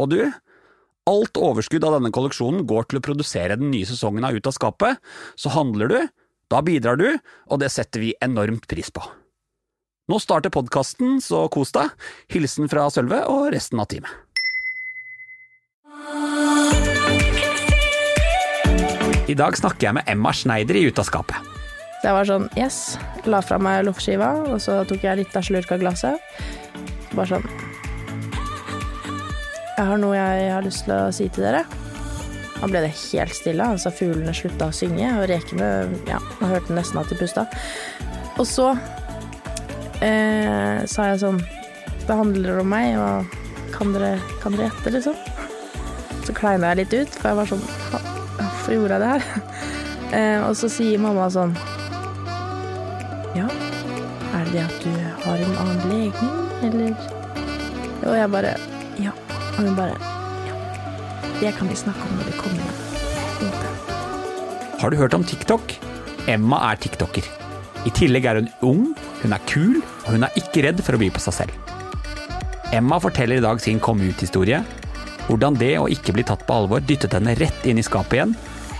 Og du, alt overskudd av denne kolleksjonen går til å produsere den nye sesongen av Ut av skapet, så handler du, da bidrar du, og det setter vi enormt pris på. Nå starter podkasten, så kos deg. Hilsen fra Sølve og resten av teamet. I dag snakker jeg med Emma Schneider i Ut av skapet. Det var sånn yes, la fra meg loffskiva, og så tok jeg litt av slurk av glasset. Bare sånn Jeg har noe jeg har lyst til å si til dere. Da ble det helt stille. altså Fuglene slutta å synge, og rekene ja, man hørte nesten at de pusta. Og så eh, sa jeg sånn Det handler om meg, og kan dere, kan dere gjette, liksom? Så kleina jeg litt ut, for jeg var sånn Hvorfor gjorde jeg det her? Eh, og så sier mamma sånn Ja, er det det at du har en annen legning, eller? Og jeg bare Og hun bare Ja. Det kan vi snakke om når vi kommer hjem. Har du hørt om TikTok? Emma er tiktoker. I tillegg er hun ung, hun er kul, og hun er ikke redd for å by på seg selv. Emma forteller i dag sin komme ut-historie. Hvordan det å ikke bli tatt på alvor dyttet henne rett inn i skapet igjen.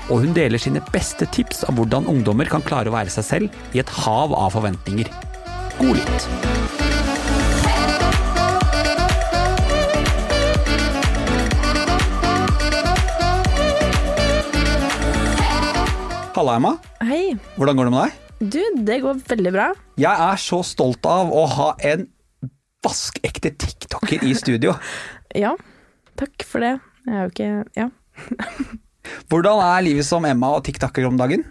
Og hun deler sine beste tips om hvordan ungdommer kan klare å være seg selv i et hav av forventninger. God lytt! Halla, Emma. Hei. Hvordan går det med deg? Du, det går veldig bra. Jeg er så stolt av å ha en vaskekte tiktoker i studio. Ja, takk for det. Jeg er jo ikke Ja. Hvordan er livet som Emma og tiktoker om dagen?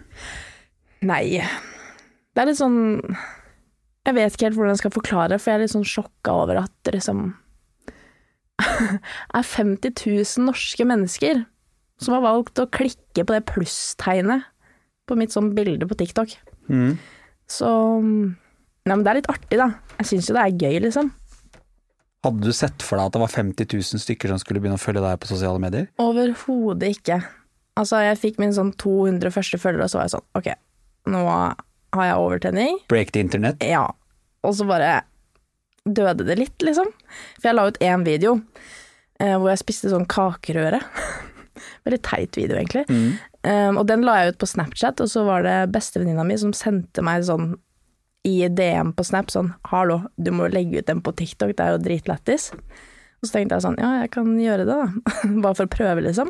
Nei. Det er litt sånn Jeg vet ikke helt hvordan jeg skal forklare, for jeg er litt sånn sjokka over at det liksom er 50 000 norske mennesker som har valgt å klikke på det plusstegnet på mitt sånn bilde på TikTok. Mm. Så Nei, men det er litt artig, da. Jeg syns jo det er gøy, liksom. Hadde du sett for deg at det var 50 000 stykker som skulle begynne å følge deg på sosiale medier? Overhodet ikke. Altså, jeg fikk min sånn 200 første følgere, og så var jeg sånn Ok, nå har jeg overtenning. Break the internet? Ja. Og så bare døde det litt, liksom. For jeg la ut én video eh, hvor jeg spiste sånn kakerøre. Veldig teit video, egentlig. Mm. Um, og den la jeg ut på Snapchat, og så var det bestevenninna mi som sendte meg sånn i DM på Snap sånn 'hallo, du må legge ut den på TikTok, det er jo dritlættis'. Og så tenkte jeg sånn 'ja, jeg kan gjøre det, da'. Bare for å prøve, liksom.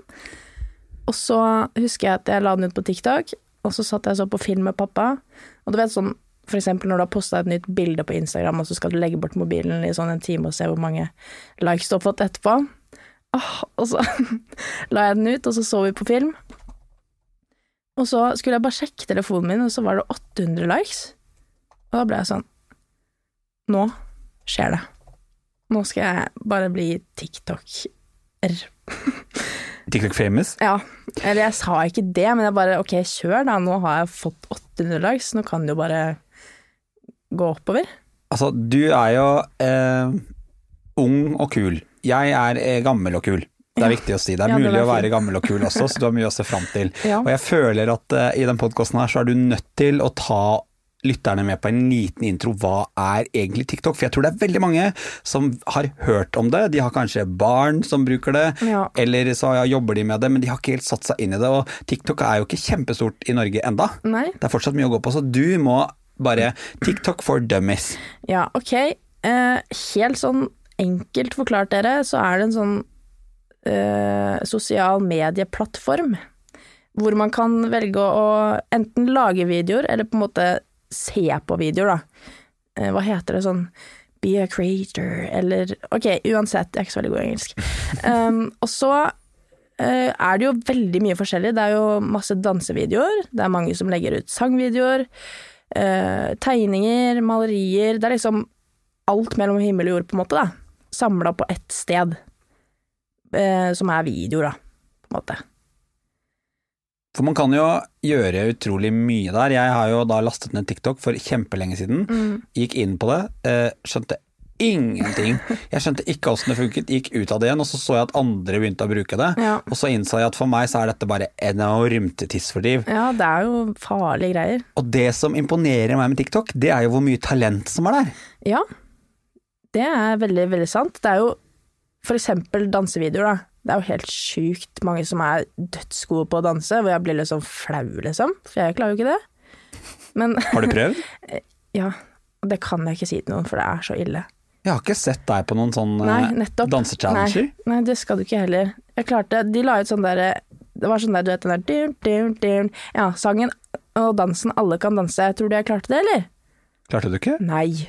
Og så husker jeg at jeg la den ut på TikTok, og så satt jeg så på film med pappa. Og du vet sånn for eksempel når du har posta et nytt bilde på Instagram, og så skal du legge bort mobilen i sånn en time og se hvor mange likes du har fått etterpå. Og så la jeg den ut, og så så vi på film. Og så skulle jeg bare sjekke telefonen min, og så var det 800 likes. Og da ble jeg sånn Nå skjer det. Nå skal jeg bare bli TikTok-er. TikTok famous? Ja. Eller jeg sa ikke det, men jeg bare ok, kjør da, nå har jeg fått 800 likes, nå kan det jo bare gå oppover. Altså, du er jo eh, ung og kul. Jeg er eh, gammel og kul. Det er viktig å si. Det er Ja, mulig det å være fint. gammel og kul også, så du har mye å se fram til. Ja. Og jeg føler at eh, i den podkasten her så er du nødt til å ta lytterne med på en liten intro. Hva er egentlig TikTok? For jeg tror det er veldig mange som har hørt om det. De har kanskje barn som bruker det, Ja. eller så jobber de med det, men de har ikke helt satt seg inn i det. Og TikTok er jo ikke kjempestort i Norge enda. Nei? Det er fortsatt mye å gå på, så du må bare TikTok for dummies. Ja, ok. Uh, helt sånn enkelt forklart dere, så er det en sånn eh, sosial medieplattform hvor man kan velge å enten lage videoer, eller på en måte se på videoer, da. Eh, hva heter det sånn Be a creator, eller Ok, uansett, jeg er ikke så veldig god i engelsk. Um, og så eh, er det jo veldig mye forskjellig. Det er jo masse dansevideoer, det er mange som legger ut sangvideoer, eh, tegninger, malerier Det er liksom alt mellom himmel og jord, på en måte, da. Samla på ett sted. eh, som er videoer, da, på en måte. For man kan jo gjøre utrolig mye der. Jeg har jo da lastet ned TikTok for kjempelenge siden. Gikk inn på det, eh, skjønte ingenting. Jeg skjønte ikke åssen det funket, gikk ut av det igjen, og så så jeg at andre begynte å bruke det. Ja. Og så innså jeg at for meg så er dette bare enormt tidsfordriv. Ja, det er jo farlige greier. Og det som imponerer meg med TikTok, det er jo hvor mye talent som er der. Ja, det er veldig, veldig sant. Det er jo for eksempel dansevideoer, da. Det er jo helt sjukt mange som er dødsgode på å danse, hvor jeg blir litt sånn flau, liksom. For jeg klarer jo ikke det. Men Har du prøvd? ja, og det kan jeg ikke si til noen, for det er så ille. Jeg har ikke sett deg på noen sånn eh, dansechallenger. Nei, nei, det skal du ikke heller. Jeg klarte De la ut sånn derre Det var sånn der, du vet den der dun, dun, dun. Ja, sangen og dansen Alle kan danse. Tror du jeg klarte det, eller? Klarte du ikke? Nei.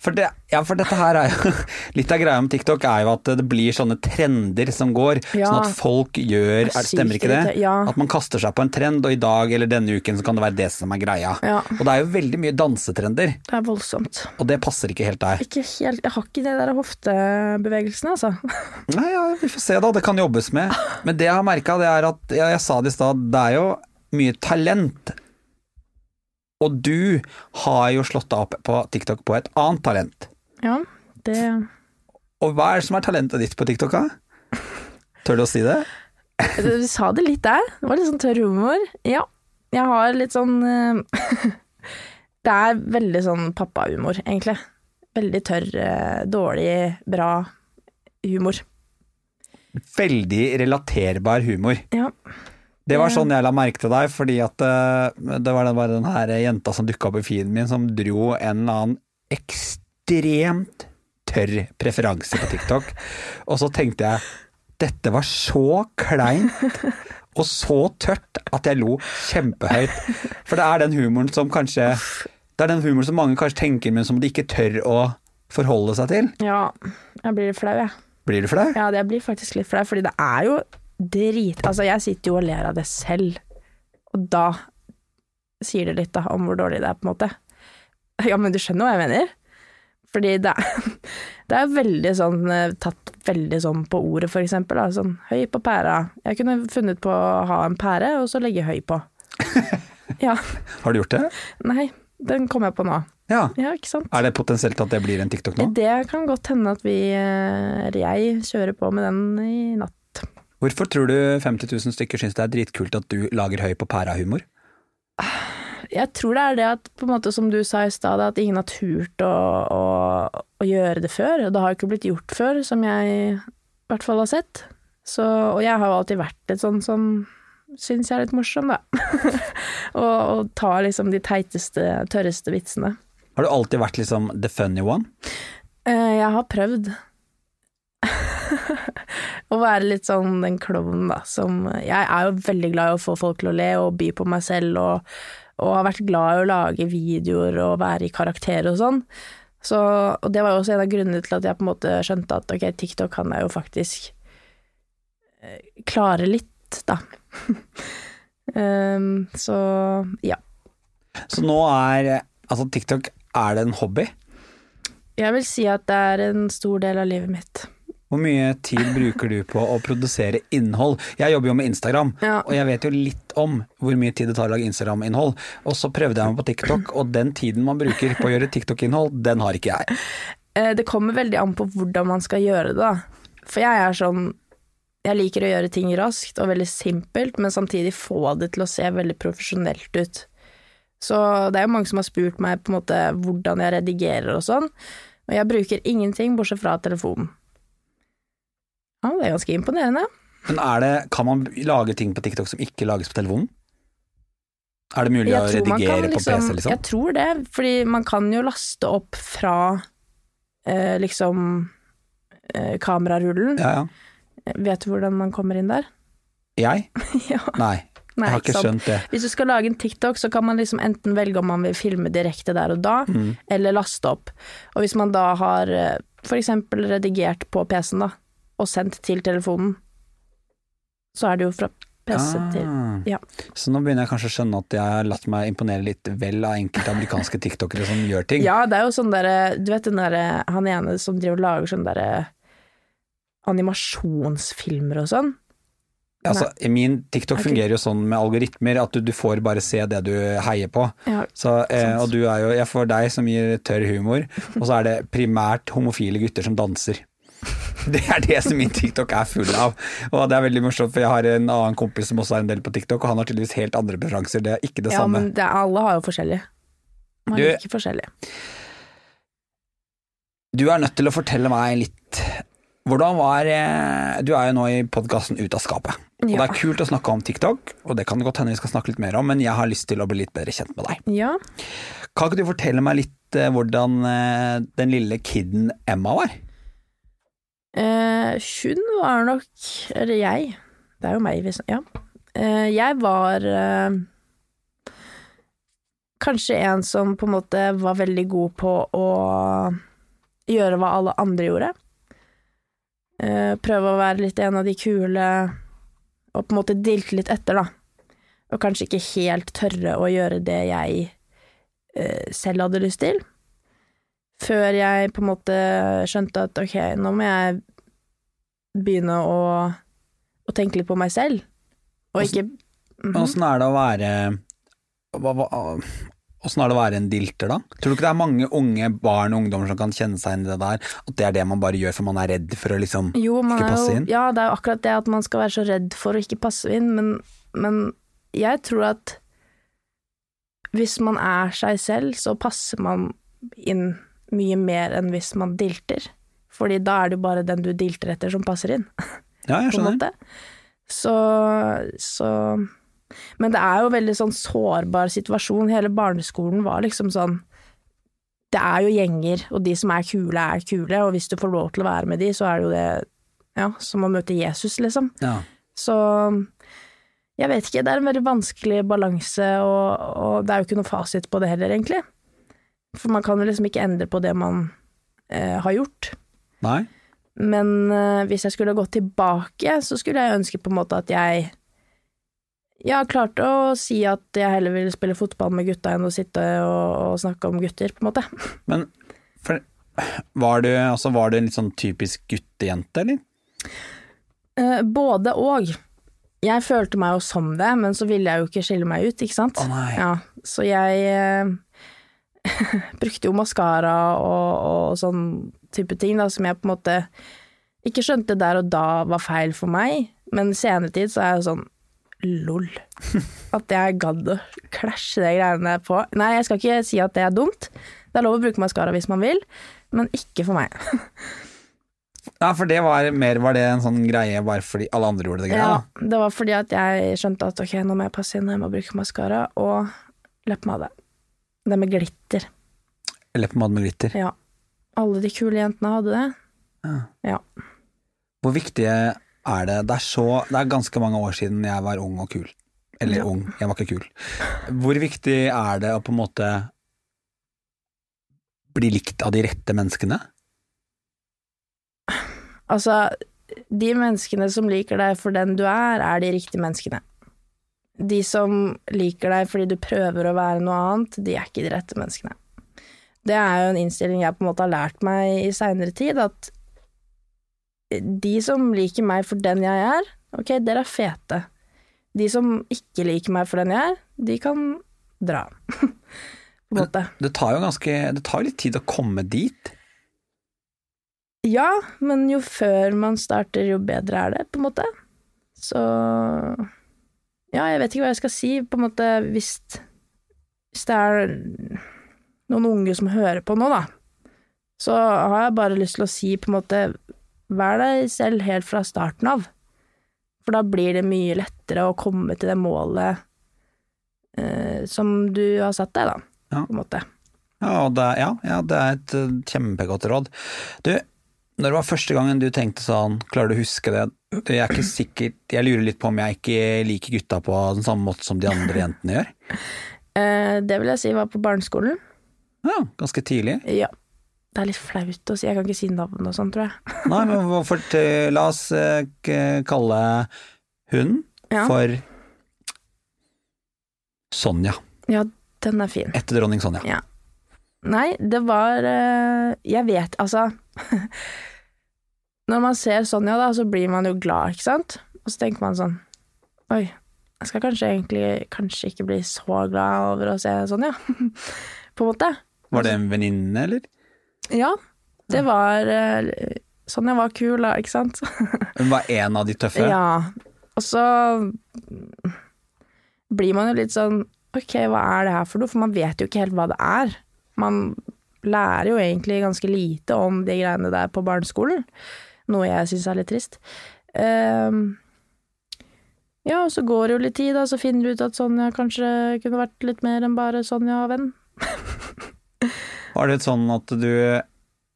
For, det, ja, for dette her er jo Litt av greia med TikTok er jo at det blir sånne trender som går, Ja. sånn at folk gjør er er, Stemmer ikke det? ja. At man kaster seg på en trend, og i dag eller denne uken så kan det være det som er greia. Og det er jo veldig mye dansetrender, Det er voldsomt. og det passer ikke helt der. Ikke helt Jeg har ikke de der hoftebevegelsene, altså. Nei, ja, vi får se da, det kan jobbes med. Men det jeg har merka, det er at jeg sa det i stad, det er jo mye talent. Og du har jo slått deg opp på TikTok på et annet talent. Ja, det Og hva er det som er talentet ditt på TikTok, da? Tør du å si det? Du sa det litt der. Det var litt sånn tørr humor. Ja. Jeg har litt sånn eh, Det er veldig sånn pappahumor, egentlig. Veldig tørr, eh, dårlig, bra humor. Veldig relaterbar humor. Ja. Det var sånn jeg la merke til deg, fordi at eh, det var den, bare den her jenta som dukka opp i feeden min, som dro en eller annen ekstremt tørr preferanse på TikTok. Og så tenkte jeg dette var så kleint og så tørt at jeg lo kjempehøyt. For det er den humoren som kanskje Det er den humoren som mange kanskje tenker, men som de ikke tør å forholde seg til. ja. Jeg blir flau, jeg. Blir du flau? Ja, jeg blir faktisk litt flau, fordi det er jo drit... Altså, jeg sitter jo og ler av det selv, og da sier det litt da om hvor dårlig det er, på en måte. Ja, men du skjønner hva jeg mener? Fordi det er, det er veldig sånn eh, tatt veldig sånn på ordet, for eksempel. Da. Sånn høy på pæra. Jeg kunne funnet på å ha en pære, og så legge høy på. Ja. Har du gjort det? Nei, den kom jeg på nå. Ja. Ja, ikke sant? Er det potensielt at det blir en TikTok nå? Det kan godt hende at vi, eh, eller jeg, kjører på med den i natt. Hvorfor tror du 50 000 stykker syns det er dritkult at du lager høy på pæra-humor? Jeg tror det er det at, på en måte som du sa i stad, at ingen har turt å, å, å gjøre det før. Det har ikke blitt gjort før, som jeg i hvert fall har sett. Så, og jeg har jo alltid vært litt sånn som syns jeg er litt morsom, da. og, og tar liksom de teiteste, tørreste vitsene. Har du alltid vært liksom the funny one? Eh, Jeg har prøvd å være litt sånn den klovnen, da, som Jeg er jo veldig glad i å få folk til å le og by på meg selv, og, og har vært glad i å lage videoer og være i karakter og sånn. Så, og det var jo også en av grunnene til at jeg på en måte skjønte at ok, TikTok kan jeg jo faktisk eh, klare litt, da. um, så ja. Så nå er altså TikTok er det en hobby? Jeg vil si at det er en stor del av livet mitt. Hvor mye tid bruker du på å produsere innhold? Jeg jobber jo med Instagram, Ja. og jeg vet jo litt om hvor mye tid det tar å lage Instagram-innhold. Og så prøvde jeg meg på TikTok, og den tiden man bruker på å gjøre TikTok-innhold, den har ikke jeg. Eh, Det kommer veldig an på hvordan man skal gjøre det, da. For jeg er sånn Jeg liker å gjøre ting raskt og veldig simpelt, men samtidig få det til å se veldig profesjonelt ut. Så det er jo mange som har spurt meg på en måte hvordan jeg redigerer og sånn, og jeg bruker ingenting bortsett fra telefonen. Ja, det er ganske imponerende. Men er det, kan man lage ting på TikTok som ikke lages på telefonen? Er det mulig å redigere liksom, på PC, liksom? Jeg tror det, fordi man kan jo laste opp fra eh, liksom eh, kamerarullen. Ja, ja. Vet du hvordan man kommer inn der? Jeg? ja. Nei, Nei, jeg har ikke skjønt det. Hvis du skal lage en TikTok, så kan man liksom enten velge om man vil filme direkte der og da, Mm. eller laste opp. Og hvis man da har f.eks. for eksempel redigert på PC-en, da, og sendt til telefonen, så er det jo fra til Ah. ja. Så nå begynner jeg kanskje å skjønne at jeg har latt meg imponere litt vel av enkelte amerikanske tiktokere som gjør ting. Ja, det er jo sånn derre Du vet den derre Han ene som driver og lager sånn derre animasjonsfilmer og sånn. Altså, min TikTok Ok. fungerer jo sånn med algoritmer at du, du får bare se det du heier på. Ja, Så, eh, og du er jo, jeg får deg som gir tørr humor, og så er det primært homofile gutter som danser. Det er det som min TikTok er full av. Og det er veldig morsomt, for jeg har en annen kompis som også er en del på TikTok, og han har tydeligvis helt andre preferanser. Det er ikke det ja samme. men det, er- alle har jo forskjellige. Man Du- liker forskjellig. Du er nødt til å fortelle meg litt Hvordan var eh, Du er jo nå i podkasten Ut av skapet. Og det er kult å snakke om TikTok, og det kan godt hende vi skal snakke litt mer om, men jeg har lyst til å bli litt bedre kjent med deg. Ja. Kan ikke du fortelle meg litt eh, hvordan eh, den lille kiden Emma var? Eh, hun var nok Eller jeg. Det er jo meg, hvis Ja. Eh, jeg var eh, kanskje en som på en måte var veldig god på å gjøre hva alle andre gjorde. Eh, prøve å være litt en av de kule, og på en måte dilte litt etter, da. Og kanskje ikke helt tørre å gjøre det jeg eh, selv hadde lyst til. Før jeg på en måte skjønte at ok, nå må jeg begynne å, å tenke litt på meg selv, og ikke Mhm. Åssen er det å være hva, hva, Åssen er det å være en dilter, da? Tror du ikke det er mange unge barn og ungdommer som kan kjenne seg inn i det der? At det er det man bare gjør for man er redd for å liksom Jo, Ikke passe passe jo, inn? Ja, det er jo akkurat det at man skal være så redd for å ikke passe inn, men, men jeg tror at hvis man er seg selv, så passer man inn mye mer enn hvis man dilter. Fordi da er det jo bare den du dilter etter som passer inn, Ja, jeg skjønner. Så, så Men det er jo veldig sånn sårbar situasjon. Hele barneskolen var liksom sånn Det er jo gjenger, og de som er kule, er kule, og hvis du får lov til å være med de, så er det jo det ja, som å møte Jesus, liksom. Ja. Så jeg vet ikke, det er en veldig vanskelig balanse, og, og det er jo ikke noe fasit på det heller, egentlig. For man kan jo liksom ikke endre på det man eh, har gjort. Nei? Men eh, hvis jeg skulle gått tilbake, så skulle jeg ønske på en måte at jeg ja, klarte å si at jeg heller ville spille fotball med gutta enn å sitte og, og snakke om gutter, på en måte. Men for, var, du, altså, var du en litt sånn typisk guttejente, eller? Eh, både og. Jeg følte meg jo som det, men så ville jeg jo ikke skille meg ut, ikke sant? Å nei. Ja, så jeg eh, brukte jo maskara og, og sånn type ting da, som jeg på en måte ikke skjønte der og da var feil for meg, men senere tid så er jeg jo sånn lol. At jeg gadd å klasje de greiene på. Nei, jeg skal ikke si at det er dumt. Det er lov å bruke maskara hvis man vil, men ikke for meg. Ja, for det var mer Var det en sånn greie bare fordi alle andre gjorde det greia? Ja, det var fordi at jeg skjønte at ok, nå må jeg passe inn, jeg må bruke maskara og leppepomade. Det med glitter. Leppepomade med glitter. Ja. Alle de kule jentene hadde det. Ja. Hvor viktig er det? Det er, så, det er ganske mange år siden jeg var ung og kul. Eller Ja. ung, jeg var ikke kul. Hvor viktig er det å på en måte bli likt av de rette menneskene? Altså, de menneskene som liker deg for den du er, er de riktige menneskene. De som liker deg fordi du prøver å være noe annet, de er ikke de rette menneskene. Det er jo en innstilling jeg på en måte har lært meg i seinere tid, at de som liker meg for den jeg er, ok, dere er fete. De som ikke liker meg for den jeg er, de kan dra. på en måte. Det tar jo ganske Det tar litt tid å komme dit. Ja, men jo før man starter, jo bedre er det, på en måte. Så Ja, jeg vet ikke hva jeg skal si, på en måte, hvis, hvis det er noen unge som hører på nå, da, så har jeg bare lyst til å si på en måte Vær deg selv helt fra starten av, for da blir det mye lettere å komme til det målet eh, som du har satt deg, da, Ja. på en måte. Ja, det, ja, ja, det er et eh, kjempegodt råd. Du, når det var første gangen du tenkte sånn, klarer du å huske det? Jeg er ikke sikkert jeg lurer litt på om jeg ikke liker gutta på den samme måte som de andre jentene gjør. Eh, det vil jeg si var på barneskolen. Ja, ganske tidlig. Ja. Det er litt flaut å si, jeg kan ikke si navn og sånn, tror jeg. Nei, men hvorfor La oss eh, kalle hun Ja. for Sonja. Ja, den er fin. Etter dronning Sonja. Ja. Nei, det var eh, Jeg vet, altså når man ser Sonja, da, så blir man jo glad, ikke sant? Og så tenker man sånn Oi, jeg skal kanskje egentlig kanskje ikke bli så glad over å se Sonja. På en måte. Var det en venninne, eller? Ja, det var eh, Sonja var kul, da, ikke sant? Hun var en av de tøffe? Ja. Og så blir man jo litt sånn Ok, hva er det her for noe? For man vet jo ikke helt hva det er. Man lærer jo egentlig ganske lite om de greiene der på barneskolen. Noe jeg syns er litt trist. Uh, ja, og så går det jo litt tid, da, så finner du ut at Sonja kanskje kunne vært litt mer enn bare Sonja og venn. Var det sånn at du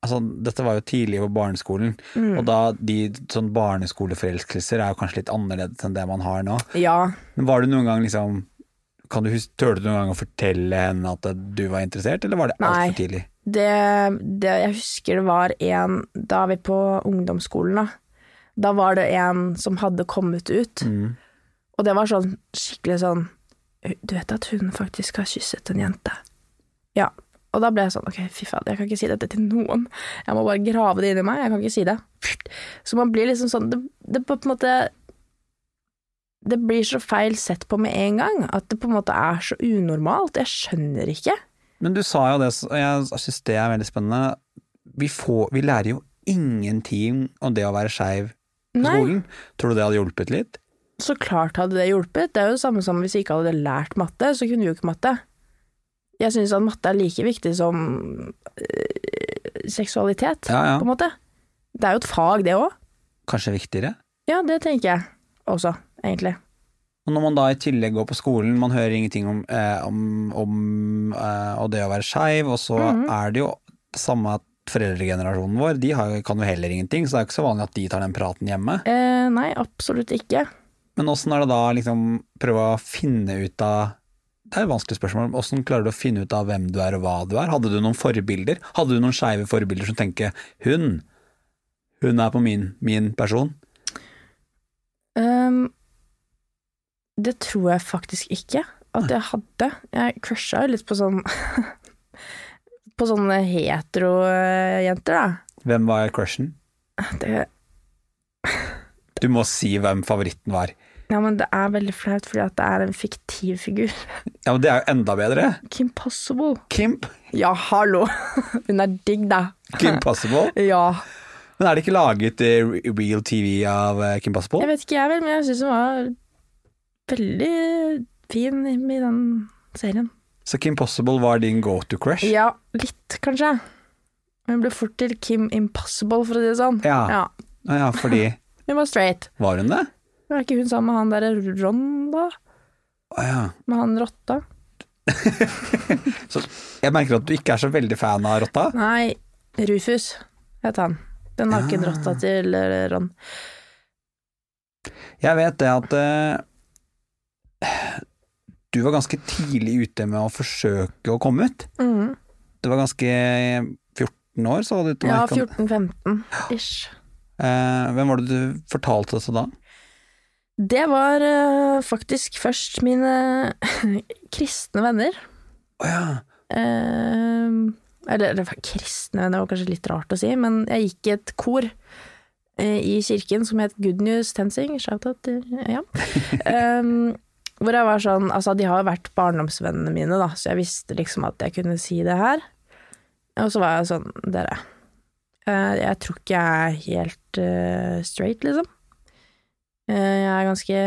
Altså, dette var jo tidlig på barneskolen, Mm. og da de sånn barneskoleforelskelser er jo kanskje litt annerledes enn det man har nå. Ja. Men var det noen gang liksom kan du huske, Turte du noen gang å fortelle henne at du var interessert, eller var det altfor tidlig? Det, det Jeg husker det var en Da vi på ungdomsskolen, da. Da var det en som hadde kommet ut, Mm. og det var sånn skikkelig sånn Du vet at hun faktisk har kysset en jente? Ja. Og da ble jeg sånn, ok, fy faen, jeg kan ikke si dette til noen. Jeg må bare grave det inni meg, jeg kan ikke si det. Så man blir liksom sånn Det, det på en måte Det blir så feil sett på med en gang, at det på en måte er så unormalt. Jeg skjønner ikke. Men du sa jo det, og jeg syns det er veldig spennende. Vi, får, vi lærer jo ingenting om det å være skeiv på Nei. skolen. Tror du det hadde hjulpet litt? Så klart hadde det hjulpet. Det er jo det samme som hvis vi ikke hadde lært matte, så kunne vi jo ikke matte. Jeg syns at matte er like viktig som øh, seksualitet, Ja, ja. på en måte. Det er jo et fag, det òg. Kanskje viktigere? Ja, det tenker jeg også, egentlig. Og når man da i tillegg går på skolen, man hører ingenting om, eh, om, om eh, det å være skeiv, og så Mhm. er det jo det samme at foreldregenerasjonen vår, de har, kan jo heller ingenting, så det er jo ikke så vanlig at de tar den praten hjemme. Eh, nei, absolutt ikke. Men åssen er det da liksom prøve å finne ut av Det er et vanskelig spørsmål. Åssen klarer du å finne ut av hvem du er og hva du er? Hadde du noen forbilder? Hadde du noen skeive forbilder som tenker hun, hun er på min, min person? Ehm, det tror jeg faktisk ikke at jeg hadde. Jeg crusha jo litt på sånn På sånne hetero-jenter, da. Hvem var crushen? Det, Du må si hvem favoritten var. ja, men det er veldig flaut, fordi at det er en fiktiv figur. Ja, men det er jo enda bedre. Kim Possible. Kim, Ja, hallo! Hun er digg, da. Kim Possible. Ja. Men er det ikke laget real TV av eh, Kim Possible? Jeg vet ikke, jeg vel, men jeg syns hun var veldig fin i den serien. Så Kim Possible var din go to crush? Ja, litt, kanskje. Hun ble fort til Kim Impossible, for å si det sånn. Ja. ja. Ja, fordi Hun var straight. Var hun det? Var ikke hun sammen med han derre Ron, da? Ah, ja. Med han rotta? Så jeg merker at du ikke er så veldig fan av rotta. Nei, Rufus het han. Den nakenrotta til eh, Ron. Jeg vet det at eh, du var ganske tidlig ute med å forsøke å komme ut. Mm. Du var ganske 14 år, sa du til meg? Ja, 14-15 ish. Eh, hvem var det du fortalte det til da? Det var eh, faktisk først mine kristne venner. Å ja. Uh, eller det var kristne venner, det var kanskje litt rart å si, men jeg gikk i et kor eh, i kirken som het Good News Tensing. Shout-out Ja. Um, hvor jeg var sånn Altså, de har jo vært barndomsvennene mine, da, så jeg visste liksom at jeg kunne si det her. Og så var jeg sånn Dere, eh, jeg tror ikke jeg er helt uh, straight, liksom. Eh, jeg er ganske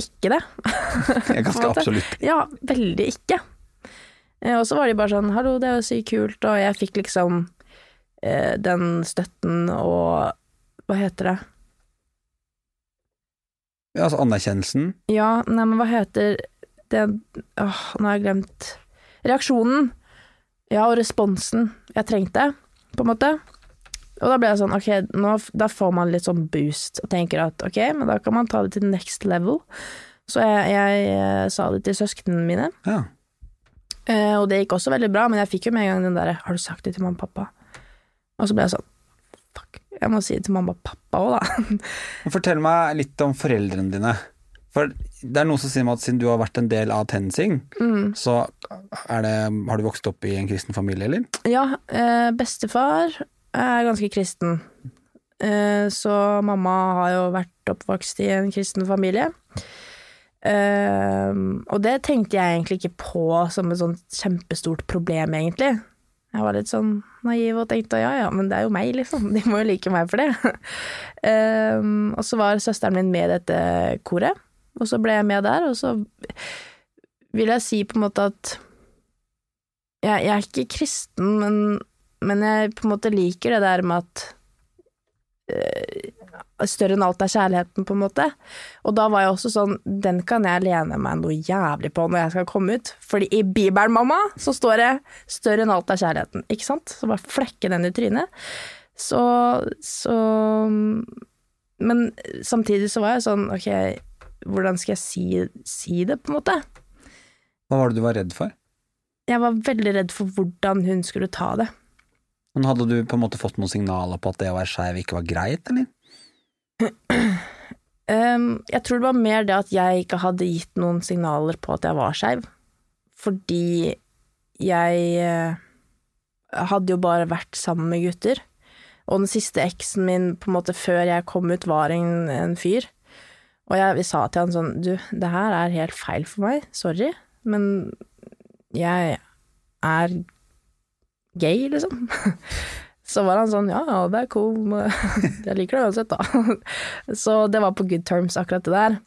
ikke det. Jeg er ganske absolutt. Ja, veldig ikke. Og så var de bare sånn 'hallo, det er jo sykt kult', og jeg fikk liksom eh, den støtten og Hva heter det? Ja, altså anerkjennelsen. Ja, nei, men hva heter det Åh, nå har jeg glemt Reaksjonen. Ja, og responsen jeg trengte, på en måte. Og da ble jeg sånn, ok, nå, da får man litt sånn boost, og tenker at ok, men da kan man ta det til next level. Så jeg, jeg, jeg sa det til søsknene mine, Ja. Eh, og det gikk også veldig bra, men jeg fikk jo med en gang den derre 'har du sagt det til mamma og pappa?' Og så ble jeg sånn fuck, jeg må si det til mamma og pappa òg, da. Fortell meg litt om foreldrene dine. For det er noen som sier meg at siden du har vært en del av TenSing, Mm. så er det, har du vokst opp i en kristen familie, eller? Ja, eh, bestefar er ganske kristen. Eh, så mamma har jo vært oppvokst i en kristen familie. Eh, og det tenkte jeg egentlig ikke på som et sånt kjempestort problem, egentlig. Jeg var litt sånn naiv og tenkte ja ja, men det er jo meg, liksom. De må jo like meg for det. Um, og så var søsteren min med dette koret, og så ble jeg med der, og så vil jeg si på en måte at jeg, jeg er ikke kristen, men, men, jeg på en måte liker det der med at uh, større enn alt er kjærligheten, på en måte. Og da var jeg også sånn, den kan jeg lene meg noe jævlig på når jeg skal komme ut. Fordi i Bibelen, mamma, så står det 'større enn alt er kjærligheten', ikke sant? Så bare flekke den i trynet. Så, så Men samtidig så var jeg sånn, ok, hvordan skal jeg si, si det, på en måte? Hva var det du var redd for? Jeg var veldig redd for hvordan hun skulle ta det. Men Hadde du på en måte fått noen signaler på at det å være skeiv ikke var greit, eller? Um, jeg tror det var mer det at jeg ikke hadde gitt noen signaler på at jeg var skeiv. Fordi jeg uh, hadde jo bare vært sammen med gutter. Og den siste eksen min på en måte før jeg kom ut, var en, en fyr. Og jeg, sa til han sånn Du, det her er helt feil for meg, sorry, men jeg er gay, liksom. Så var han sånn ja, det er cool, jeg liker det uansett, da. Så det var på good terms, akkurat det der.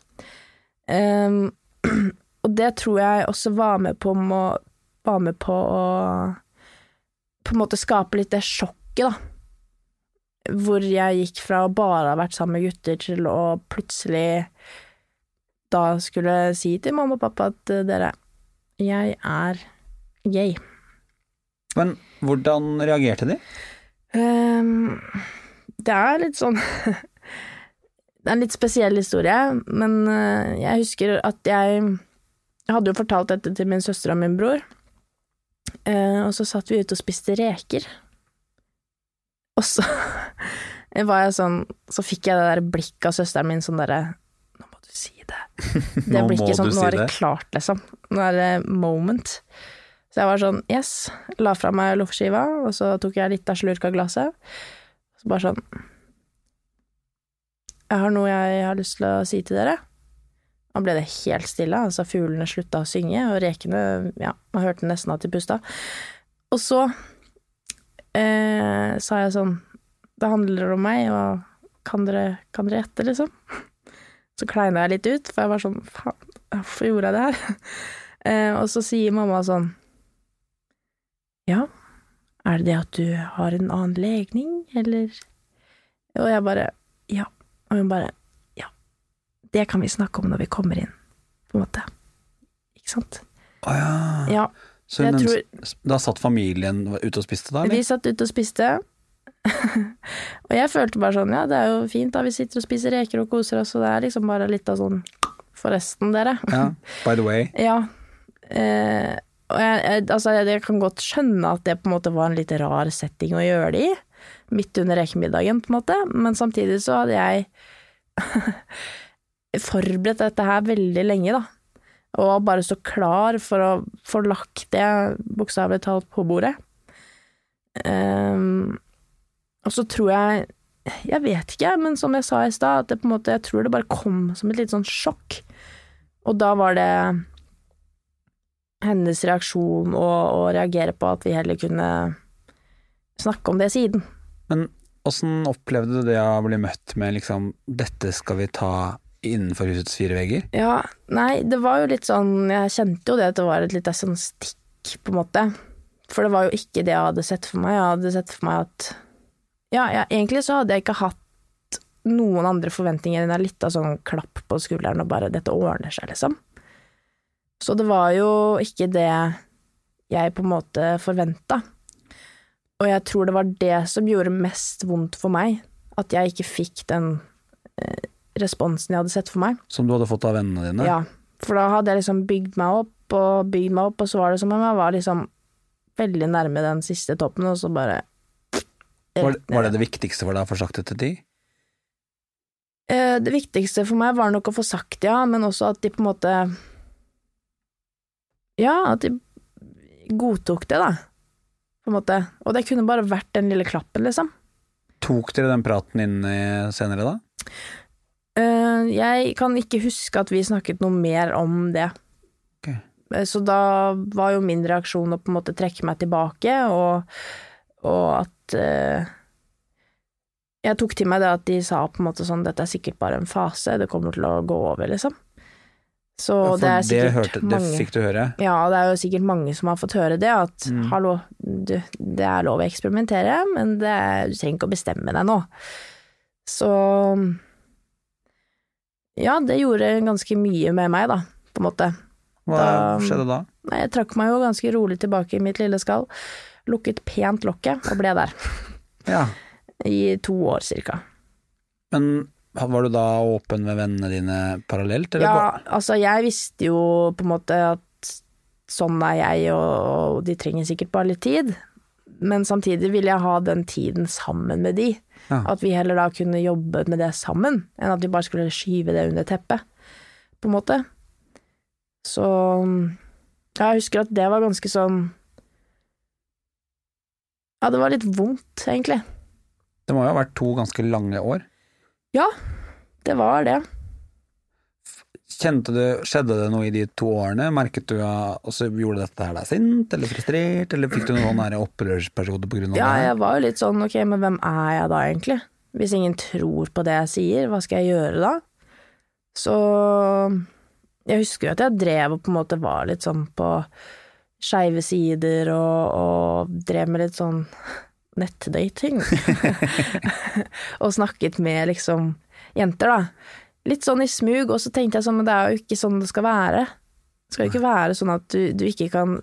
Um, og det tror jeg også var med på, må, var med på å på en måte skape litt det sjokket, da. Hvor jeg gikk fra å bare ha vært sammen med gutter til å plutselig da skulle si til mamma og pappa at dere, jeg er gay. Men hvordan reagerte de? Um, det er litt sånn Det er en litt spesiell historie, men uh, jeg husker at jeg, jeg hadde jo fortalt dette til min søster og min bror, uh, og så satt vi ute og spiste reker. Og så var jeg sånn Så fikk jeg det der blikket av søsteren min sånn derre Nå må du si det. Det blikket sånn Nå er det. klart, liksom. Nå er det moment. Så jeg var sånn yes, la fra meg loffskiva, og så tok jeg litt av slurk av glasset. Så bare sånn Jeg har noe jeg har lyst til å si til dere. Da ble det helt stille, altså fuglene slutta å synge, og rekene, ja, man hørte nesten at de pusta. Og så eh, sa jeg sånn Det handler om meg, og kan dere, kan dere gjette, liksom? Så kleina jeg litt ut, for jeg var sånn Faen, hvorfor gjorde jeg det her? Eh, og så sier mamma sånn Ja, er det det at du har en annen legning, eller Og jeg bare Ja. Og hun bare Ja, det kan vi snakke om når vi kommer inn, på en måte. Ikke sant? Å ja. Ja. Så hun tror- Da satt familien ute og spiste, da? eller? Vi satt ute og spiste. og jeg følte bare sånn, ja, det er jo fint da, vi sitter og spiser reker og koser oss, og det er liksom bare litt av sånn Forresten, dere. Ja, by the way. Ja. Eh, og jeg, altså, jeg kan godt skjønne at det på en måte var en litt rar setting å gjøre det i, midt under rekemiddagen, på en måte, men samtidig så hadde jeg forberedt dette her veldig lenge, da. Og bare så klar for å få lagt det bokstavelig talt på bordet. Um, og så tror jeg Jeg vet ikke, men som jeg sa i stad, at det på en måte, jeg tror det bare kom som et lite sånn sjokk. Og da var det hennes reaksjon og, og, reagere på at vi heller kunne snakke om det siden. Men åssen opplevde du det å bli møtt med liksom 'dette skal vi ta innenfor husets fire vegger'? Ja, nei, det var jo litt sånn Jeg kjente jo det at det var et lite sånn stikk, på en måte. For det var jo ikke det jeg hadde sett for meg. Jeg hadde sett for meg at Ja, jeg, egentlig så hadde jeg ikke hatt noen andre forventninger enn en av sånn klapp på skulderen og bare 'dette ordner seg', liksom. Så det var jo ikke det jeg på en måte forventa. Og jeg tror det var det som gjorde mest vondt for meg, at jeg ikke fikk den eh, responsen jeg hadde sett for meg. Som du hadde fått av vennene dine? Ja, for da hadde jeg liksom bygd meg opp og bygd meg opp, og så var det som om jeg var liksom veldig nærme den siste toppen, og så bare Var, var det det viktigste for deg å få sagt det til? de? Det viktigste for meg var nok å få sagt ja, men også at de på en måte Ja, at de godtok det, da. på en måte. Og det kunne bare vært den lille klappen, liksom. Tok dere den praten inn senere da? Uh, jeg kan ikke huske at vi snakket noe mer om det. Ok. Eh, Så da var jo min reaksjon å på en måte trekke meg tilbake, og, og at uh, Jeg tok til meg det at de sa på en måte sånn dette er sikkert bare en fase, det kommer til å gå over, liksom. Så ja, det er sikkert hørte, det fikk du høre? Ja, det er jo sikkert mange som har fått høre det, at Mm. hallo, du, det er lov å eksperimentere, men det er, du trenger ikke å bestemme deg nå. Så ja, det gjorde ganske mye med meg, da, på en måte. Hva Da- skjedde da? Nei, jeg trakk meg jo ganske rolig tilbake i mitt lille skall, lukket pent lokket og ble der. Ja. I to år cirka. Men var du da åpen med vennene dine parallelt? Eller Ja, altså jeg visste jo på en måte at sånn er jeg, og, de trenger sikkert bare litt tid. Men samtidig ville jeg ha den tiden sammen med de. Ja. At vi heller da kunne jobbe med det sammen, enn at vi bare skulle skyve det under teppet, på en måte. Så jeg husker at det var ganske sånn Ja, det var litt vondt, egentlig. Det må jo ha vært to ganske lange år. Ja, det var det. Kjente du, Skjedde det noe i de to årene? Merket du og så gjorde dette her deg sint eller frustrert, eller fikk du noen sånn opprørsperiode på grunn av Ja, jeg var jo litt sånn ok, men hvem er jeg da egentlig? Hvis ingen tror på det jeg sier, hva skal jeg gjøre da? Så jeg husker jo at jeg drev og på en måte var litt sånn på skeive sider og, og drev med litt sånn nettdating. og snakket med liksom jenter, da. Litt sånn i smug, og så tenkte jeg sånn, men det er jo ikke sånn det skal være. Det skal jo ikke være sånn at du, du ikke kan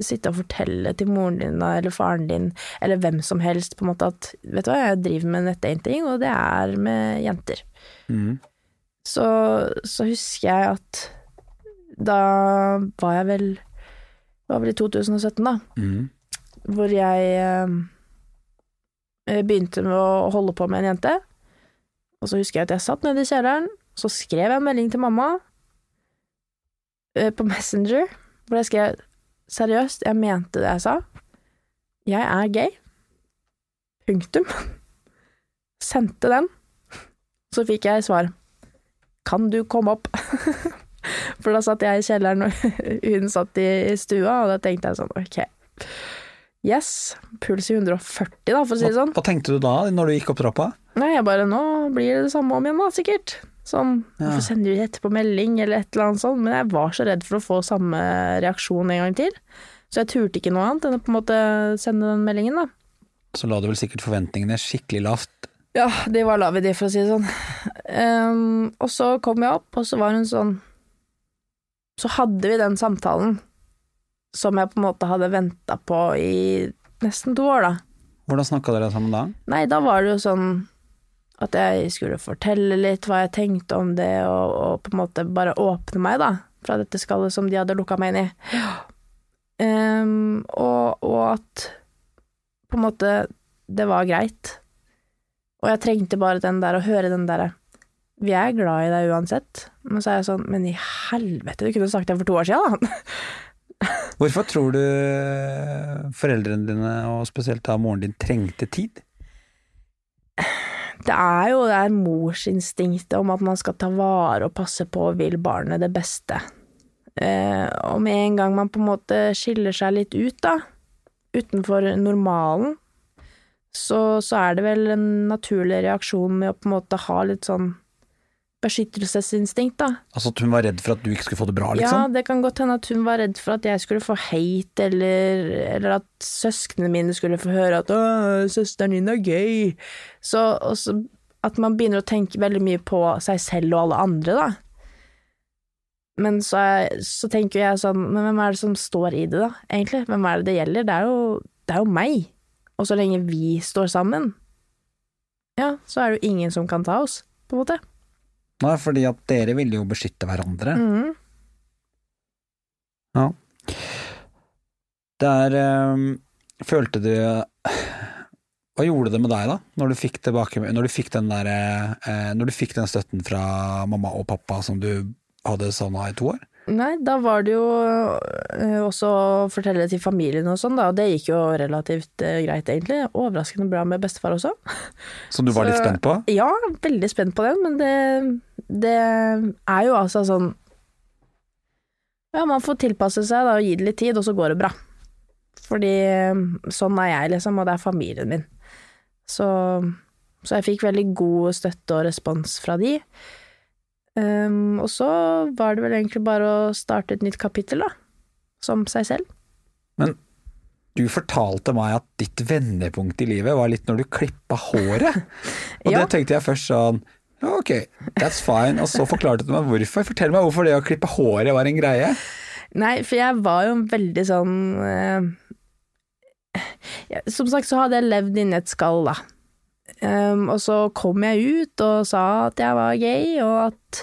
sitte og fortelle til moren din eller faren din, eller hvem som helst, på en måte at vet du hva, jeg driver med nettdating, og det er med jenter. Mm. Så, så husker jeg at da var jeg vel Det var vel i 2017, da, Mm. hvor jeg eh, begynte med å holde på med en jente. Og så husker jeg at jeg satt nede i kjelleren, så skrev jeg en melding til mamma eh, på Messenger, hvor jeg skrev seriøst, jeg mente det jeg sa. Jeg er gay. Punktum. Sendte den. Så fikk jeg svar. Kan du komme opp? For da satt jeg i kjelleren, og hun satt i stua, og da tenkte jeg sånn, ok. Yes, puls i 140 da, for å si det sånn. Hva tenkte du da, når du gikk opp trappa? Nei, jeg bare, nå blir det det samme om igjen da, sikkert. Sånn, Ja. hvorfor sender du etterpå melding, eller et eller annet sånt, men jeg var så redd for å få samme reaksjon en gang til. Så jeg turte ikke noe annet enn å på en måte sende den meldingen da. Så la du vel sikkert forventningene skikkelig lavt. Ja, de var lave de, for å si det sånn. Um, og så kom jeg opp, og så var hun sånn Så hadde vi den samtalen som jeg på en måte hadde venta på i nesten to år, da. Hvordan snakka dere sammen da? Nei, da var det jo sånn at jeg skulle fortelle litt hva jeg tenkte om det, og, og på en måte bare åpne meg, da, fra dette skallet som de hadde lukka meg inn i. Um, og, og at på en måte det var greit. Og jeg trengte bare den der, å høre den derre Vi er glad i deg uansett. Men så er jeg sånn Men i helvete, du kunne sagt det for to år siden, da. Hvorfor tror du foreldrene dine, og spesielt da moren din, trengte tid? Det er jo det er morsinstinktet om at man skal ta vare og passe på og vil barnet det beste. Eh, og med en gang man på en måte skiller seg litt ut, da, utenfor normalen, så, så er det vel en naturlig reaksjon med å på en måte ha litt sånn beskyttelsesinstinkt, da. Altså at hun var redd for at du ikke skulle få det bra, liksom? Ja, det kan godt hende at hun var redd for at jeg skulle få hate, eller, eller at søsknene mine skulle få høre at 'Å, søsteren din er gøy'. Så, også, at man begynner å tenke veldig mye på seg selv og alle andre, da. Men så, er, så tenker jeg sånn Men hvem er det som står i det, da, egentlig? Hvem er det det gjelder? Det er jo, det er jo meg. Og så lenge vi står sammen, ja, så er det jo ingen som kan ta oss, på en måte. Nei, fordi at dere ville jo beskytte hverandre. Mm. Ja. Der ehm, følte du Hva gjorde det med deg, da, når du fikk tilbake Når du fikk den der eh, Når du fikk den støtten fra mamma og pappa som du hadde savna i to år? Nei, da var det jo øh, også å fortelle det til familien og sånn, da. Og det gikk jo relativt øh, greit, egentlig. Overraskende bra med bestefar også. Som du var litt spent på? Ja, veldig spent på den, men det, det er jo altså sånn Ja, man får tilpasse seg da, og gi det litt tid, og så går det bra. Fordi øh, sånn er jeg, liksom, og det er familien min. Så, så jeg fikk veldig god støtte og respons fra de. Um, og så var det vel egentlig bare å starte et nytt kapittel, da. Som seg selv. Men Du fortalte meg at ditt vendepunkt i livet var litt når du klippa håret. Og Ja. det tenkte jeg først sånn ok, that's fine. Og så forklarte du meg hvorfor. Fortell meg hvorfor det å klippe håret var en greie. Nei, for jeg var jo veldig sånn eh, Som sagt så hadde jeg levd inni et skall, da. Um, og så kom jeg ut og sa at jeg var gay, og at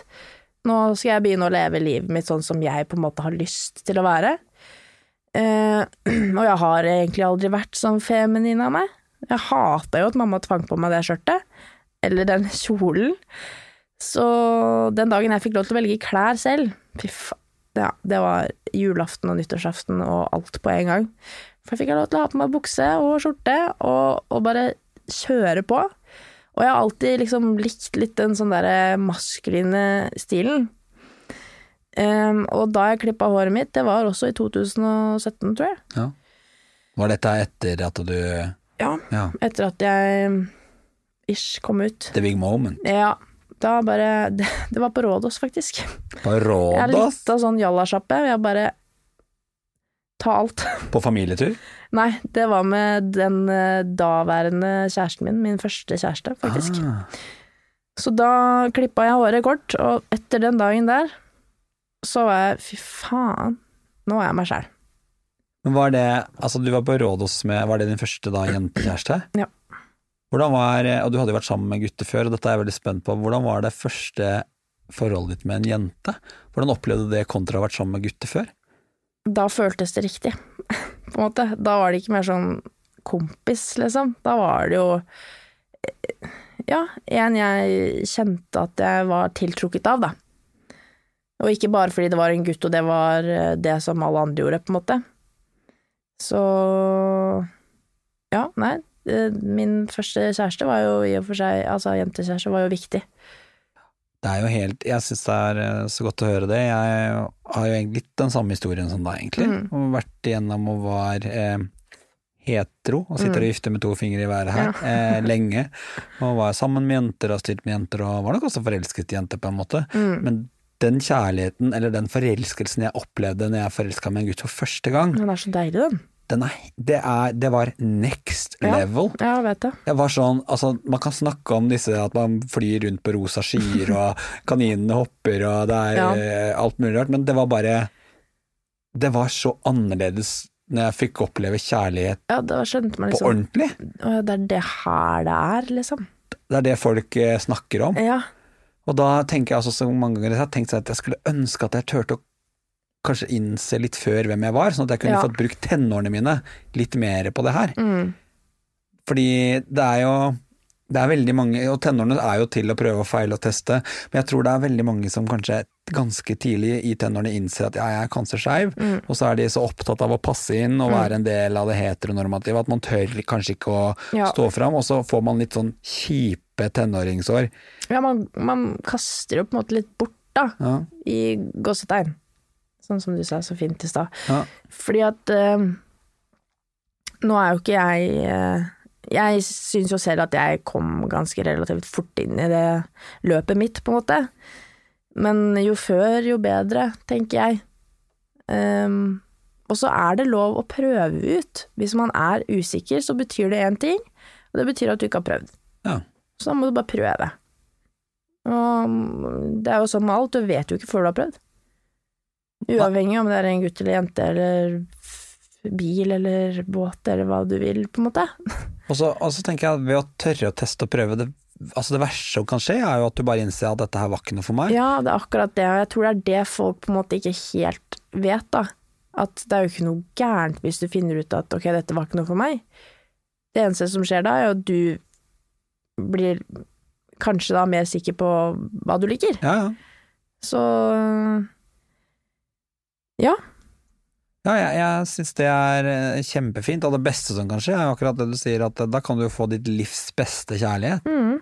nå skal jeg begynne å leve livet mitt sånn som jeg på en måte har lyst til å være. Uh, og jeg har egentlig aldri vært sånn feminin av meg. Jeg hata jo at mamma tvang på meg det skjørtet, eller den kjolen. Så den dagen jeg fikk lov til å velge klær selv, fy faen, ja, det var julaften og nyttårsaften og alt på en gang. For jeg fikk lov til å ha på meg bukse og skjorte og, og bare kjøre på. Og jeg har alltid liksom likt litt den sånn derre maskuline stilen. Um, og da jeg klippa håret mitt, det var også i 2017, tror jeg. Ja. Var dette etter at du Ja, Ja, etter at jeg ish kom ut. the big moment. Ja, da bare Det, det var på Rådås, faktisk. På Jeg er litt av sånn jallasjappe. Jeg bare Ta alt. På familietur? Nei, det var med den eh, daværende kjæresten min, min første kjæreste, faktisk. Ah. Så da klippa jeg håret kort, og etter den dagen der, så var jeg fy faen, nå er jeg meg sjæl. Men var det, altså du var på Rådås med, var det din første da jentekjæreste? Ja. Hvordan var, og du hadde jo vært sammen med gutter før, og dette er jeg veldig spent på, hvordan var det første forholdet ditt med en jente? Hvordan opplevde du det kontra å ha vært sammen med gutter før? Da føltes det riktig, på en måte. Da var det ikke mer sånn kompis, liksom. Da var det jo eh, ja, en jeg kjente at jeg var tiltrukket av, da. Og ikke bare fordi det var en gutt, og det var eh, det som alle andre gjorde, på en måte. Så ja, nei. Eh, Min første kjæreste var jo i og for seg Altså, jentekjæreste var jo viktig. Det er jo helt, jeg synes det er eh, så godt å høre det. Jeg har jo egentlig litt den samme historien som deg, egentlig. Mm. Og vært igjennom og var eh, hetero, og sitter og vifter med to fingre i været her, eh, lenge. Og var sammen med jenter og stilt med jenter, og var nok også forelsket i jenter, på en måte. Mm. Men den kjærligheten, eller den forelskelsen jeg opplevde når jeg forelska meg i en gutt for første gang, Den er så deilig, den. Den er, det, er, det var next level. Ja, vet det. Jeg var sånn, altså Man kan snakke om disse at man flyr rundt på rosa skyer, og kaninene hopper, og det er Ja. eh, alt mulig rart, men det var bare Det var så annerledes når jeg fikk oppleve kjærlighet Ja, man på liksom ordentlig. Det er det her det er, liksom. Det er det folk eh, snakker om. Ja. Og da tenker jeg altså så mange ganger jeg har tenkt at jeg skulle ønske at jeg turte å kanskje innse litt før hvem jeg var, sånn at jeg kunne Ja. fått brukt tenårene mine litt mer på det her. Mm. Fordi det er jo det er veldig mange, og tenårene er jo til å prøve og feile og teste, men jeg tror det er veldig mange som kanskje ganske tidlig i tenårene innser at ja, jeg er kanskje skeiv, Mm. og så er de så opptatt av å passe inn og være en del av det heteronormative at man tør kanskje ikke å Ja. stå fram, og så får man litt sånn kjipe tenåringsår. ja man, man kaster jo på en måte litt bort, da, Ja, i gåsetegn. Sånn som du sa så fint i stad. ja. Fordi at eh, Nå er jo ikke jeg eh, Jeg syns jo selv at jeg kom ganske relativt fort inn i det løpet mitt, på en måte. Men jo før, jo bedre, tenker jeg. Um, og så er det lov å prøve ut. Hvis man er usikker, så betyr det én ting, og det betyr at du ikke har prøvd. ja. Så da må du bare prøve. Og det er jo sånn med alt, du vet jo ikke før du har prøvd. Uavhengig om det er en gutt eller jente eller bil eller båt eller hva du vil, på en måte. Og så, og så tenker jeg at ved å tørre å teste og prøve det, altså det verste som kan skje er jo at du bare innser at dette her var ikke noe for meg. Ja, det er akkurat det, og jeg tror det er det folk på en måte ikke helt vet, da. At det er jo ikke noe gærent hvis du finner ut at ok, dette var ikke noe for meg. Det eneste som skjer da, er jo at du blir kanskje da mer sikker på hva du liker. Ja, ja. Så Ja. Ja, jeg, jeg syns det er eh, kjempefint, og det beste som kan skje, er akkurat det du sier, at eh, da kan du jo få ditt livs beste kjærlighet. Mm.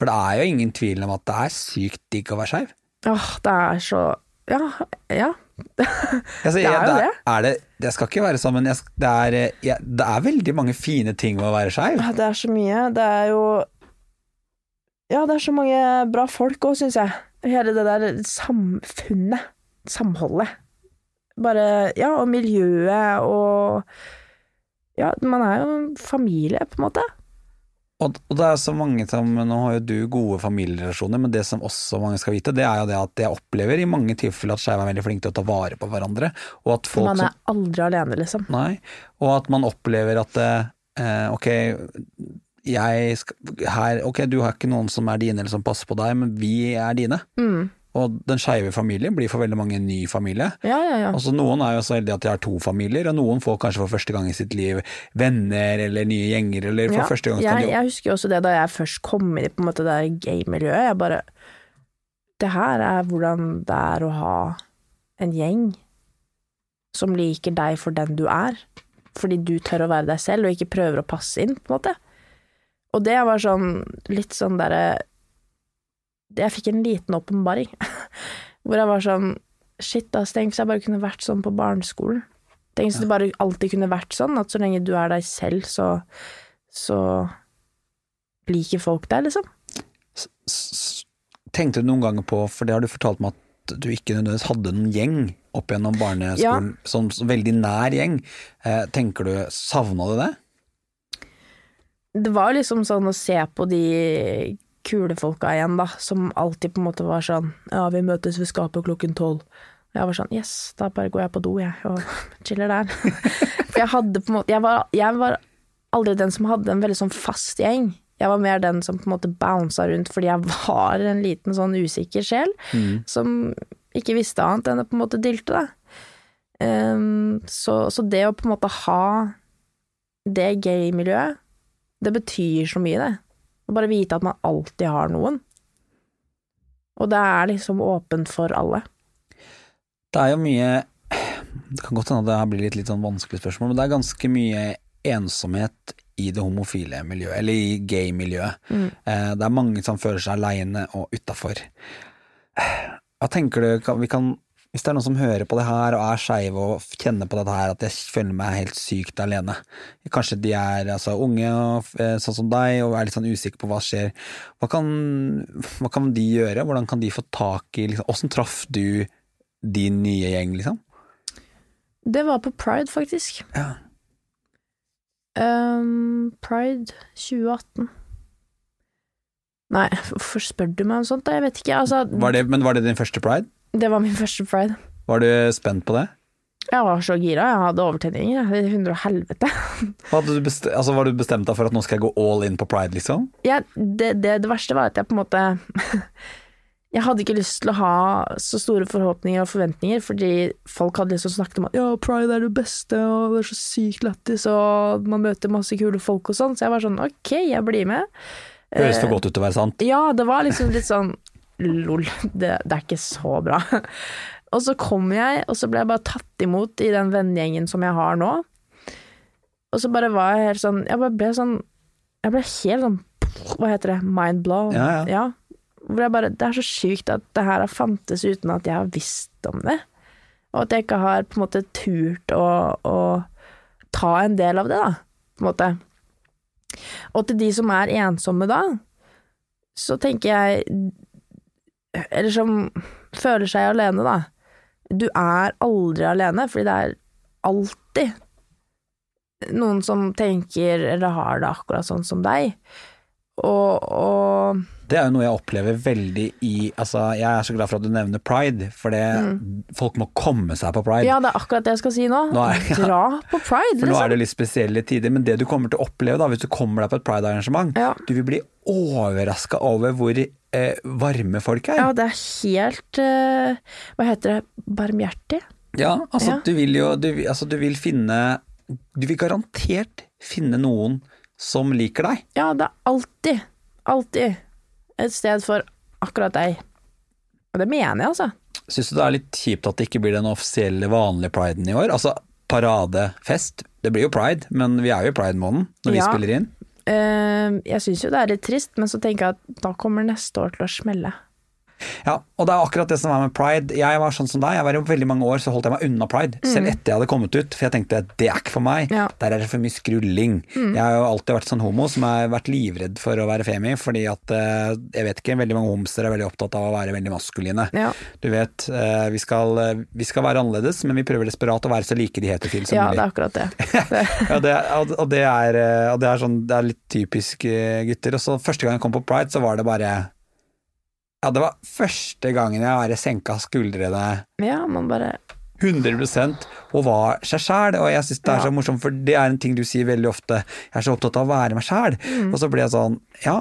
For det er jo ingen tvil om at det er sykt digg å være skeiv. Åh, det er så Ja. ja. Altså, Det er jo det. Er det, det skal ikke være sånn, men jeg, det, er, eh, jeg, det er veldig mange fine ting med å være skeiv. Det er så mye. Det er jo Ja, det er så mange bra folk òg, syns jeg. Hele det der samfunnet. Samholdet. Bare Ja, og miljøet og Ja, man er jo en familie, på en måte. Og, og det er så mange som Nå har jo du gode familierelasjoner, men det som også mange skal vite, det er jo det at jeg opplever i mange tilfeller at skeive er veldig flinke til å ta vare på hverandre. Og at folk Man er aldri alene, liksom. Nei, og at man opplever at eh, ok, jeg her, ok, du har ikke noen som er dine eller som passer på deg, men vi er dine. Mm. Og den skeive familien blir for veldig mange en ny familie. Ja, ja, ja. Altså Noen er jo så heldige at de har to familier, og noen får kanskje for første gang i sitt liv venner eller nye gjenger, eller for Ja, første gang jeg, jeg husker jo også det da jeg først kom inn i på en måte det gay-miljøet. Jeg bare Det her er hvordan det er å ha en gjeng som liker deg for den du er. Fordi du tør å være deg selv, og ikke prøver å passe inn, på en måte. Og det var sånn litt sånn derre Jeg fikk en liten åpenbaring. Hvor jeg var sånn Shit, ass, tenk hvis jeg bare kunne vært sånn på barneskolen. Tenk hvis det bare alltid kunne vært sånn, at så lenge du er deg selv, så så liker folk deg, liksom. S- s- Tenkte du noen ganger på, for det har du fortalt meg at du ikke nødvendigvis hadde noen gjeng opp gjennom barneskolen, som, som veldig nær gjeng. Eh, tenker du, savna du det? Det var liksom sånn å se på de kule folka igjen, da, som alltid på en måte var sånn Ja, vi møtes ved skapet klokken tolv. Og jeg var sånn Yes, da bare går jeg på do, jeg, og chiller der. For jeg hadde på en måte jeg var, jeg var aldri den som hadde en veldig sånn fast gjeng. Jeg var mer den som på en måte bounsa rundt fordi jeg var en liten sånn usikker sjel som ikke visste annet enn å på en måte dilte, da. Um, så, så det å på en måte ha det gay-miljøet, det betyr så mye, det. Å bare vite at man alltid har noen. Og det er liksom åpent for alle. Det er jo mye Det kan godt hende at det her blir litt, litt sånn vanskelig spørsmål, men det er ganske mye ensomhet i det homofile miljøet, eller i gay-miljøet. Mm. Eh, det er mange som føler seg aleine og utafor. Hva tenker du, vi kan, hvis det er noen som hører på det her og er skeive og kjenner på dette her, at jeg føler meg helt sykt alene. Kanskje de er altså, unge og eh, sånn som deg og er litt sånn usikre på hva skjer. Hva kan, hva kan de gjøre? Hvordan kan de få tak i liksom, Åssen traff du din nye gjeng, liksom? Det var på Pride, faktisk. Ja. Um, Pride 2018. Nei, hvorfor spør du meg om sånt? da? Jeg vet ikke. Altså, Var det, men var det din første pride? Det var min første pride. Var du spent på det? Jeg var så gira. Jeg hadde overtenninger. jeg. Hundre og helvete. Du altså var du bestemt deg for at nå skal jeg gå all in på pride, liksom? Ja, det, det, det verste var at jeg på en måte Jeg hadde ikke lyst til å ha så store forhåpninger og forventninger, fordi folk hadde liksom snakket om at ja, pride er det beste, og det er så sykt lættis, og man møter masse kule folk og sånn, så jeg var sånn ok, jeg blir med. Høres for Eh, godt ut til å være sant. Ja, det var liksom litt sånn lol, det, det er ikke så bra. Og så kom jeg, og så ble jeg bare tatt imot i den vennegjengen som jeg har nå. Og så bare var jeg helt sånn Jeg bare ble sånn Jeg ble helt sånn Hva heter det? Mind blow. Ja, ja. Hvor jeg bare Det er så sjukt at det her har fantes uten at jeg har visst om det. Og at jeg ikke har på en måte turt å, å ta en del av det, da. På en måte. Og til de som er ensomme da, så tenker jeg Eller som føler seg alene, da. Du er aldri alene, fordi det er alltid noen som tenker eller har det akkurat sånn som deg. Og, og Det er jo noe jeg opplever veldig i Altså, jeg er så glad for at du nevner pride, for det, folk må komme seg på pride. Mm. Ja, det er akkurat det jeg skal si nå. Nå er- ja. Dra på pride, For nå er liksom. det litt spesielle tider, men det du kommer til å oppleve da, hvis du kommer deg på et pride-arrangement, Ja. du vil bli overraska over hvor eh, varme folk er. Ja, det er helt eh, Hva heter det? Barmhjertig? Ja, altså Ja. du vil jo du, altså, du vil finne Du vil garantert finne noen som liker deg. Ja, det er alltid, alltid et sted for akkurat deg. Og det mener jeg, altså. Syns du det er litt kjipt at det ikke blir den offisielle, vanlige priden i år? Altså paradefest. Det blir jo pride, men vi er jo i pride-måneden når vi spiller inn. Eh, jeg syns jo det er litt trist, men så tenker jeg at da kommer neste år til å smelle. Ja, og det er akkurat det som er med pride. Jeg var sånn som deg, jeg var i veldig mange år så holdt jeg meg unna pride. Selv etter jeg hadde kommet ut, for jeg tenkte det er ikke for meg. Ja. Der er det for mye skrulling. Jeg har jo alltid vært sånn homo som har vært livredd for å være femi, fordi at eh, jeg vet ikke, veldig mange homser er veldig opptatt av å være veldig maskuline. Ja. Du vet, eh, vi skal, eh, vi skal være annerledes, men vi prøver desperat å være så like de heterofile som Ja, det er akkurat det. ja, det, er- og- det er, og det er, sånn, det er litt typisk gutter. Og så Første gang jeg kom på pride, så var det bare Ja, det var første gangen jeg bare senka skuldrene Ja, man bare 100 og var seg sjæl. Og jeg syns det er så morsomt, for det er en ting du sier veldig ofte. Jeg er så opptatt av å være meg sjæl. Mm. Og så blir jeg sånn Ja,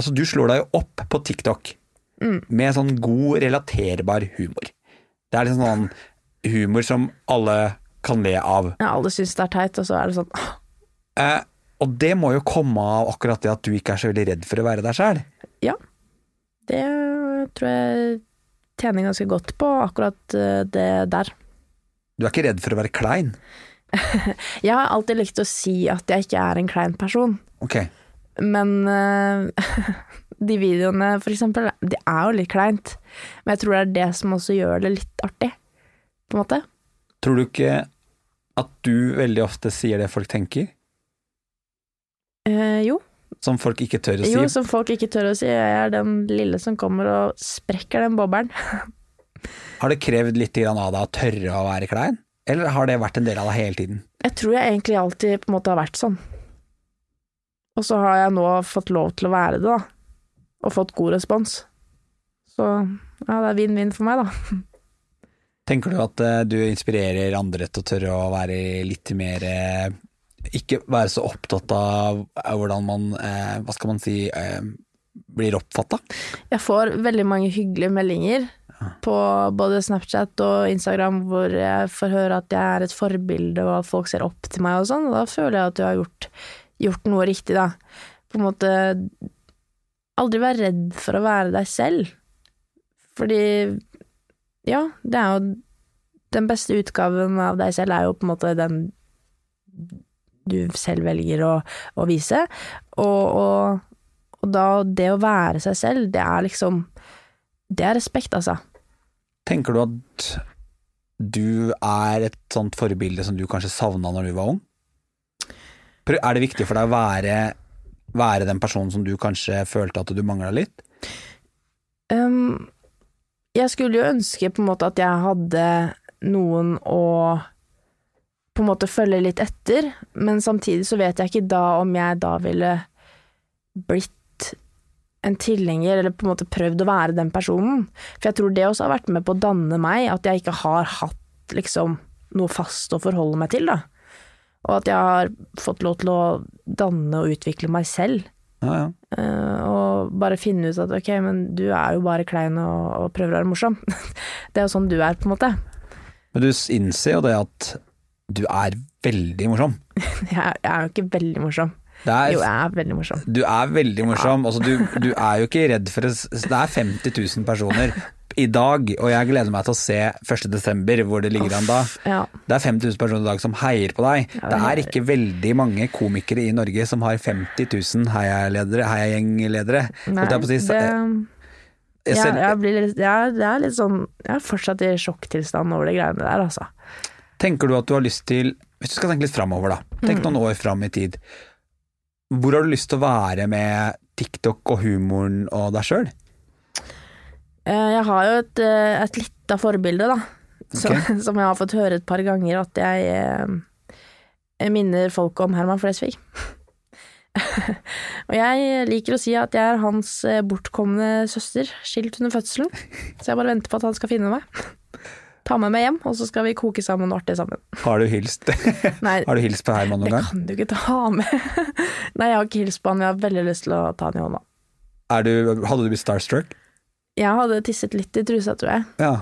altså du slår deg jo opp på TikTok Mm. med sånn god, relaterbar humor. Det er liksom sånn humor som alle kan le av. ja, Alle syns det er teit, og så er det sånn Eh, og det må jo komme av akkurat det at du ikke er så veldig redd for å være deg sjæl. Ja. Det tror jeg tjener ganske godt på, akkurat eh, det der. Du er ikke redd for å være klein. Jeg har alltid likt å si at jeg ikke er en klein person, Ok, men eh, de videoene for eksempel, de er jo litt kleint. Men jeg tror det er det som også gjør det litt artig, på en måte. Tror du ikke at du veldig ofte sier det folk tenker, Eh, jo. Som folk ikke tør å si? jo, som folk ikke tør å si. Jeg er den lille som kommer og sprekker den bobberen. Har det krevd litt av deg å tørre å være klein, eller har det vært en del av deg hele tiden? Jeg tror jeg egentlig alltid på en måte har vært sånn. Og så har jeg nå fått lov til å være det, da. Og fått god respons. Så ja, det er vinn-vinn for meg, da. Tenker du at eh, du inspirerer andre til å tørre å være litt mer eh, Ikke være så opptatt av eh, hvordan man, eh, hva skal man si, eh, blir oppfatta? Jeg får veldig mange hyggelige meldinger på både Snapchat og Instagram hvor jeg får høre at jeg er et forbilde og at folk ser opp til meg og sånn, og da føler jeg at du har gjort, gjort noe riktig, da. På en måte aldri være redd for å være deg selv. Fordi ja, det er jo den beste utgaven av deg selv er jo på en måte den du selv velger å, å vise, og, og, og da det å være seg selv, det er liksom Det er respekt, altså. Tenker du at du er et sånt forbilde som du kanskje savna når du var ung? Er det viktig for deg å være, være den personen som du kanskje følte at du mangla litt? Um, jeg skulle jo ønske på en måte at jeg hadde noen å på en måte følge litt etter, men samtidig så vet jeg ikke da om jeg da ville blitt en tilhenger, eller på en måte prøvd å være den personen. For jeg tror det også har vært med på å danne meg, at jeg ikke har hatt liksom noe fast å forholde meg til, da. Og at jeg har fått lov til å danne og utvikle meg selv. Ja, ja. Uh, og bare finne ut at ok, men du er jo bare klein og, og prøver å være morsom. det er jo sånn du er, på en måte. Men du innser jo det at du er veldig morsom. Jeg er, jeg er jo ikke veldig morsom. Er, Jo, jeg er veldig morsom. Du er veldig morsom. Altså, du, du er jo ikke redd for å Det er 50 000 personer i dag, og jeg gleder meg til å se 1. desember, hvor det ligger an da. Ja. Det er 50 000 personer i dag som heier på deg. Ja, det er ikke veldig mange komikere i Norge som har 50 000 heialedere, heiagjengledere. Nei, det, Jeg jeg, jeg, blir litt, jeg, det er litt sånn Jeg er fortsatt i sjokktilstand over de greiene der, altså. Tenker du at du har lyst til Hvis du skal tenke litt framover, da. Tenk noen år fram i tid. Hvor har du lyst til å være med TikTok og humoren og deg sjøl? Eh, Jeg har jo et, eh, et lite forbilde, da. Som, som jeg har fått høre et par ganger at jeg, eh, jeg minner folk om Herman Flesvig. og jeg liker å si at jeg er hans bortkomne søster, skilt under fødselen. Så jeg bare venter på at han skal finne meg. Ta med meg hjem, og så skal vi koke sammen og arte sammen. Har du hilst Nei, Har du hilst på Herman noen det gang? kan du ikke ta med. Nei, jeg har ikke hilst på han, jeg har veldig lyst til å ta han i hånda. Er du, hadde du blitt starstruck? Jeg hadde tisset litt i trusa, tror jeg. Ja,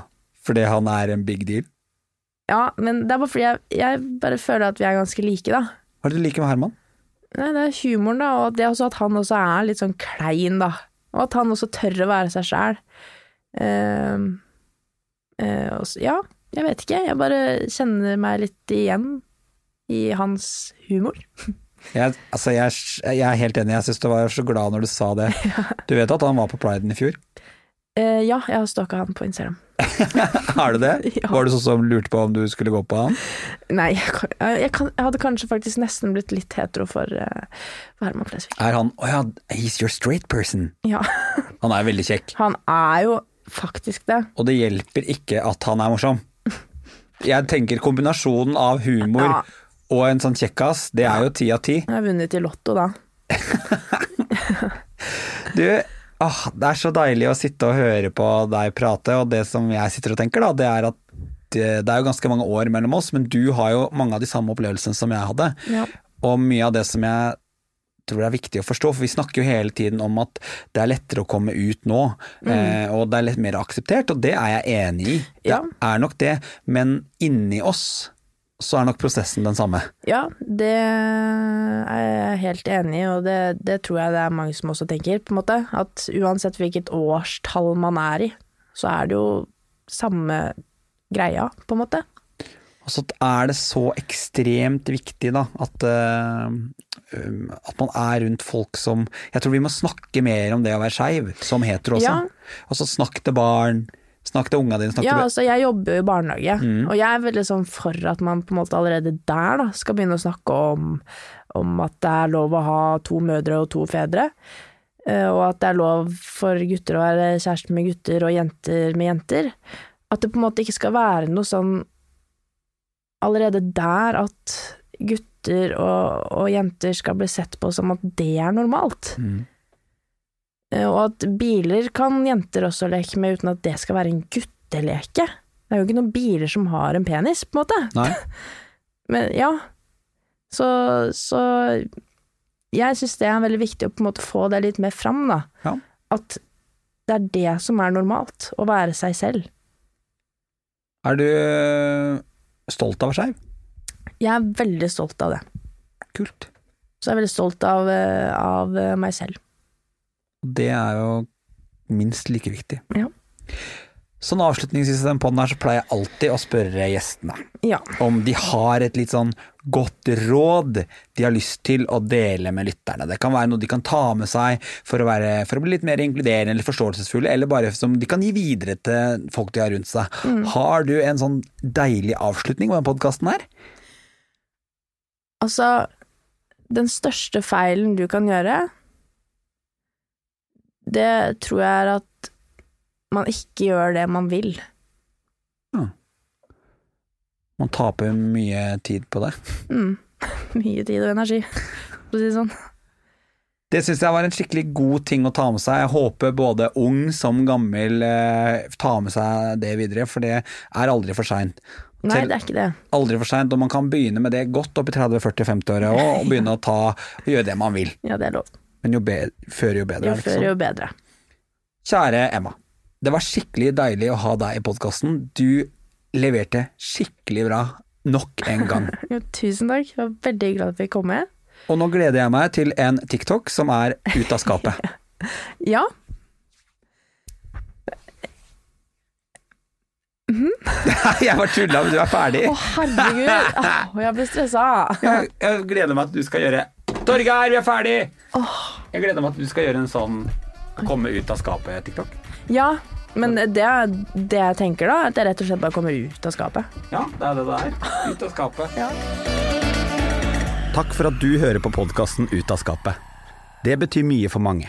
fordi han er en big deal. Ja, men det er bare fordi jeg, jeg bare føler at vi er ganske like, da. Hva er det du liker med Herman? Nei, det er humoren, da, og det er også at han også er litt sånn klein, da. Og at han også tør å være seg sjæl. Eh, og så, ja, jeg vet ikke. Jeg bare kjenner meg litt igjen i hans humor. Jeg, altså jeg, jeg er helt enig, jeg syns du var så glad når du sa det. Du vet at han var på priden i fjor? Eh, ja, jeg har stalka han på Instagram. Er det det? Ja. Var du sånn som lurte på om du skulle gå på han? Nei, jeg, jeg, kan, hadde kanskje faktisk nesten blitt litt hetero for, eh, for Herman Flesvig. Er han Å ja, he's your straight person. Ja. Han er veldig kjekk. Han er jo faktisk det. Og det hjelper ikke at han er morsom. Jeg tenker kombinasjonen av humor Ja. og en sånn kjekkas, det er jo ti av ti. Jeg har vunnet i Lotto da. Du, åh, det er så deilig å sitte og høre på deg prate, og det som jeg sitter og tenker da, det er at det, det er jo ganske mange år mellom oss, men du har jo mange av de samme opplevelsene som jeg hadde. Ja. Og mye av det som jeg tror det er viktig å forstå, for vi snakker jo hele tiden om at det er lettere å komme ut nå, eh, og det er litt mer akseptert, og det er jeg enig i. Det Ja. er nok det, men inni oss så er nok prosessen den samme. Ja, det er jeg helt enig i, og det, det tror jeg det er mange som også tenker, på en måte. At uansett hvilket årstall man er i, så er det jo samme greia, på en måte. Og så er det så ekstremt viktig da, at, um, at man er rundt folk som Jeg tror vi må snakke mer om det å være skeiv, som hetero også. Ja. Altså snakk til barn, snakk til unga dine. Ja, altså jeg jobber jo i barnehage, og jeg er veldig sånn for at man på en måte allerede der da, skal begynne å snakke om, om at det er lov å ha to mødre og to fedre. eh, Og at det er lov for gutter å være kjæreste med gutter og jenter med jenter. At det på en måte ikke skal være noe sånn allerede der at gutter og, og jenter skal bli sett på som at det er normalt. Mm. Eh, Og at biler kan jenter også leke med uten at det skal være en gutteleke. Det er jo ikke noen biler som har en penis, på en måte. Nei. Men ja. Så, så jeg syns det er veldig viktig å på en måte få det litt mer fram, da. Ja. At det er det som er normalt, å være seg selv. Er du øh, stolt av skeiv? Jeg er veldig stolt av det. Kult. Så jeg er veldig stolt av, eh, av eh, meg selv. Det er jo minst like viktig. Ja. Sånn avslutningsvis i den podden her så pleier jeg alltid å spørre gjestene Ja. om de har et litt sånn godt råd de har lyst til å dele med lytterne. Det kan være noe de kan ta med seg for å, være, for å bli litt mer inkluderende eller forståelsesfulle, eller bare som de kan gi videre til folk de har rundt seg. Har du en sånn deilig avslutning på den podkasten her? Altså, den største feilen du kan gjøre, det tror jeg er at man ikke gjør det man vil. Man taper mye tid på det. Mm. Mye tid og energi, for å si det sånn. Det syns jeg var en skikkelig god ting å ta med seg. Jeg håper både ung som gammel eh, tar med seg det videre, for det er aldri for seint. Nei, det er ikke det. Aldri for seint, og man kan begynne med det godt opp i 30-40-50-åra òg, og begynne å ta og gjøre det man vil. Ja, det er lov. Men jo før jo bedre. Jo før, liksom. jo bedre. Kjære Emma. Det var skikkelig deilig å ha deg i podkasten. Du leverte skikkelig bra nok en gang. Jo, tusen takk. Jeg var veldig glad at vi kom med. Og nå gleder jeg meg til en TikTok som er ut av skapet. Ja. jeg bare tulla, men du er ferdig. Å, herregud. Oh, jeg ble stressa. Jeg, jeg gleder meg at du skal gjøre Torgeir, vi er ferdig! Jeg gleder meg at du skal gjøre en sånn komme ut av skapet-TikTok. Ja, men det, er det jeg tenker da, at jeg rett og slett bare kommer ut av skapet. Ja, det er det det er. Ut av skapet. Ja. Takk for at du hører på podkasten Ut av skapet. Det betyr mye for mange.